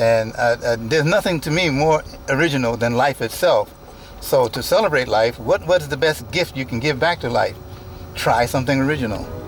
And uh, uh, there's nothing to me more original than life itself. So to celebrate life, what what is the best gift you can give back to life? Try something original.